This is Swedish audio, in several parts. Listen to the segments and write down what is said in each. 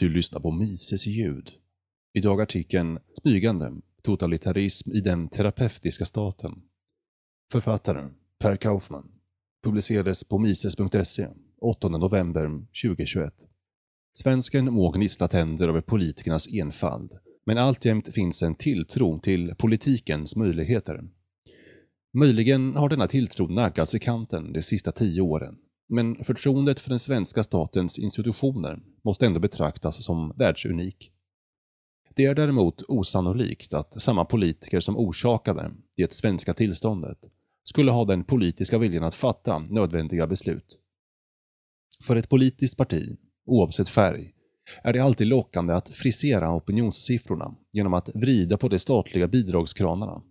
Du lyssnar på Mises ljud. Idag artikeln Smygande, totalitarism i den terapeutiska staten. Författaren Per Kaufman. Publicerades på mises.se 8 november 2021. Svensken må gnissla tänder över politikernas enfald, men alltjämt finns en tilltro till politikens möjligheter. Möjligen har denna tilltro naggats i kanten de sista tio åren, men förtroendet för den svenska statens institutioner måste ändå betraktas som världsunik. Det är däremot osannolikt att samma politiker som orsakade det svenska tillståndet skulle ha den politiska viljan att fatta nödvändiga beslut. För ett politiskt parti, oavsett färg, är det alltid lockande att frisera opinionssiffrorna genom att vrida på de statliga bidragskranarna,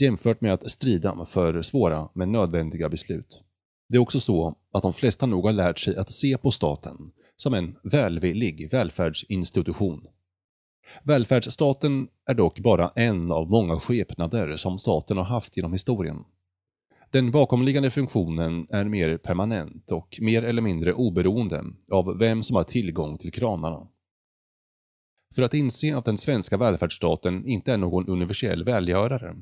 jämfört med att strida för svåra men nödvändiga beslut. Det är också så att de flesta nog har lärt sig att se på staten som en välvillig välfärdsinstitution. Välfärdsstaten är dock bara en av många skepnader som staten har haft genom historien. Den bakomliggande funktionen är mer permanent och mer eller mindre oberoende av vem som har tillgång till kranarna. För att inse att den svenska välfärdsstaten inte är någon universell välgörare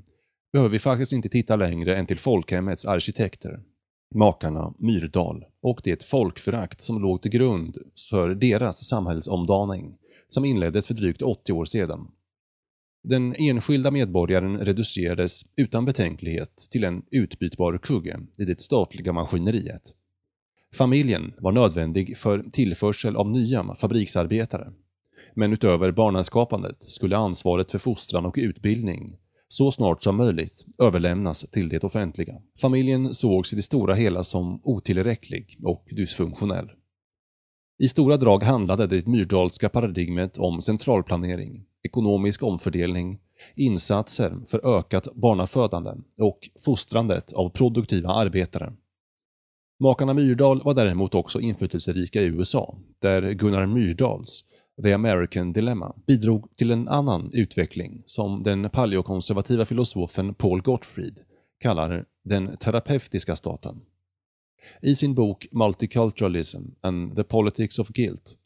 behöver vi faktiskt inte titta längre än till folkhemmets arkitekter, makarna Myrdal och det folkförakt som låg till grund för deras samhällsomdaning som inleddes för drygt 80 år sedan. Den enskilda medborgaren reducerades utan betänklighet till en utbytbar kugge i det statliga maskineriet. Familjen var nödvändig för tillförsel av nya fabriksarbetare. Men utöver barnaskapandet skulle ansvaret för fostran och utbildning så snart som möjligt överlämnas till det offentliga. Familjen sågs i det stora hela som otillräcklig och dysfunktionell. I stora drag handlade det myrdalska paradigmet om centralplanering, ekonomisk omfördelning, insatser för ökat barnafödande och fostrandet av produktiva arbetare. Makarna Myrdal var däremot också inflytelserika i USA, där Gunnar Myrdals The American Dilemma bidrog till en annan utveckling som den paleokonservativa filosofen Paul Gottfried kallar den terapeutiska staten. I sin bok Multiculturalism and the Politics of Guilt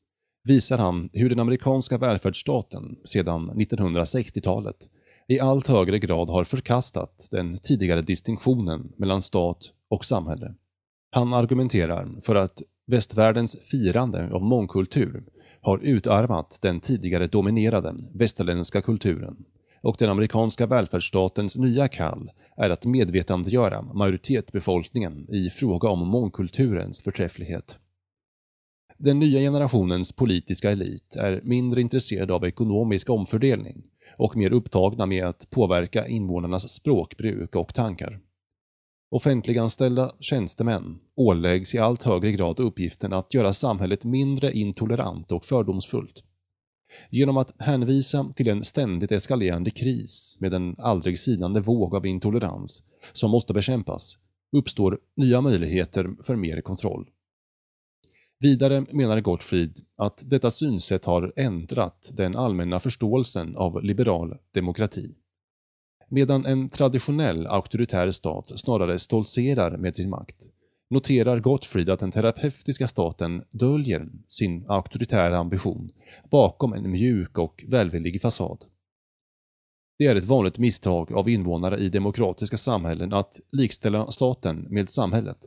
visar han hur den amerikanska välfärdsstaten sedan 1960-talet i allt högre grad har förkastat den tidigare distinktionen mellan stat och samhälle. Han argumenterar för att västvärldens firande av mångkultur har utarmat den tidigare dominerade västerländska kulturen och den amerikanska välfärdsstatens nya kall är att medvetandegöra majoritetsbefolkningen i fråga om mångkulturens förträfflighet. Den nya generationens politiska elit är mindre intresserad av ekonomisk omfördelning och mer upptagna med att påverka invånarnas språkbruk och tankar. Offentliganställda tjänstemän åläggs i allt högre grad uppgiften att göra samhället mindre intolerant och fördomsfullt. Genom att hänvisa till en ständigt eskalerande kris med en aldrig sinande våg av intolerans som måste bekämpas uppstår nya möjligheter för mer kontroll. Vidare menar Gottfried att detta synsätt har ändrat den allmänna förståelsen av liberal demokrati. Medan en traditionell auktoritär stat snarare stoltserar med sin makt, noterar Gottfried att den terapeutiska staten döljer sin auktoritära ambition bakom en mjuk och välvillig fasad. Det är ett vanligt misstag av invånare i demokratiska samhällen att likställa staten med samhället.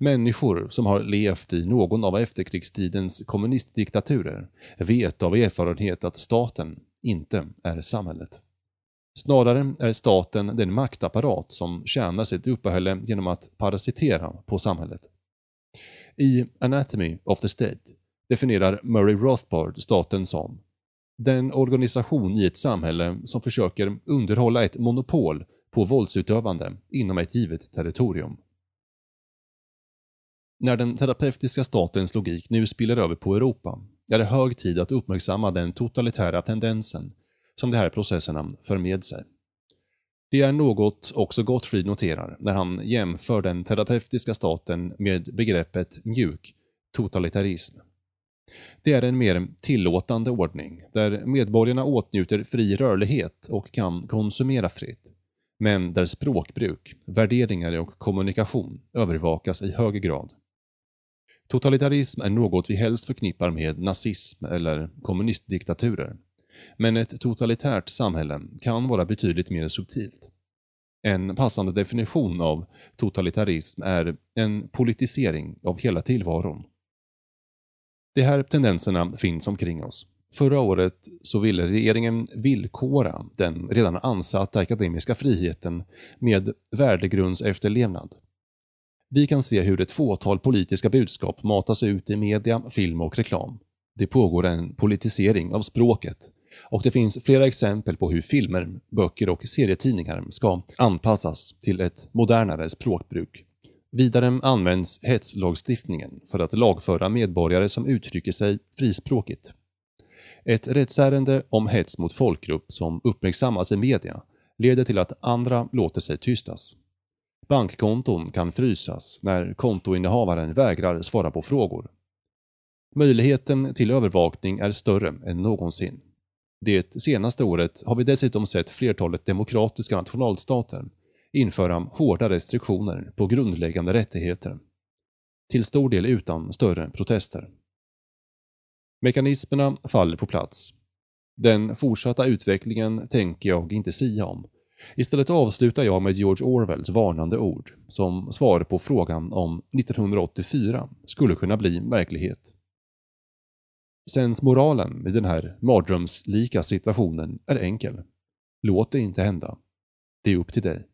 Människor som har levt i någon av efterkrigstidens kommunistdiktaturer vet av erfarenhet att staten inte är samhället. Snarare är staten den maktapparat som tjänar sitt uppehälle genom att parasitera på samhället. I Anatomy of the State definierar Murray Rothbard staten som den organisation i ett samhälle som försöker underhålla ett monopol på våldsutövande inom ett givet territorium. När den terapeutiska statens logik nu spiller över på Europa är det hög tid att uppmärksamma den totalitära tendensen som de här processerna för med sig. Det är något också Gottfried noterar när han jämför den terapeutiska staten med begreppet mjuk totalitarism. Det är en mer tillåtande ordning, där medborgarna åtnjuter fri rörlighet och kan konsumera fritt, men där språkbruk, värderingar och kommunikation övervakas i hög grad. Totalitarism är något vi helst förknippar med nazism eller kommunistdiktaturer. Men ett totalitärt samhälle kan vara betydligt mer subtilt. En passande definition av totalitarism är en politisering av hela tillvaron. De här tendenserna finns omkring oss. Förra året så ville regeringen villkora den redan ansatta akademiska friheten med värdegrundsefterlevnad. Vi kan se hur ett fåtal politiska budskap matas ut i media, film och reklam. Det pågår en politisering av språket och det finns flera exempel på hur filmer, böcker och serietidningar ska anpassas till ett modernare språkbruk. Vidare används hetslagstiftningen för att lagföra medborgare som uttrycker sig frispråkigt. Ett rättsärende om hets mot folkgrupp som uppmärksammas i media leder till att andra låter sig tystas. Bankkonton kan frysas när kontoinnehavaren vägrar svara på frågor. Möjligheten till övervakning är större än någonsin. Det senaste året har vi dessutom sett flertalet demokratiska nationalstater införa hårda restriktioner på grundläggande rättigheter. Till stor del utan större protester. Mekanismerna faller på plats. Den fortsatta utvecklingen tänker jag inte sia om. Istället avslutar jag med George Orwells varnande ord som svar på frågan om 1984 skulle kunna bli verklighet. Sensmoralen i den här mardrömslika situationen är enkel. Låt det inte hända. Det är upp till dig.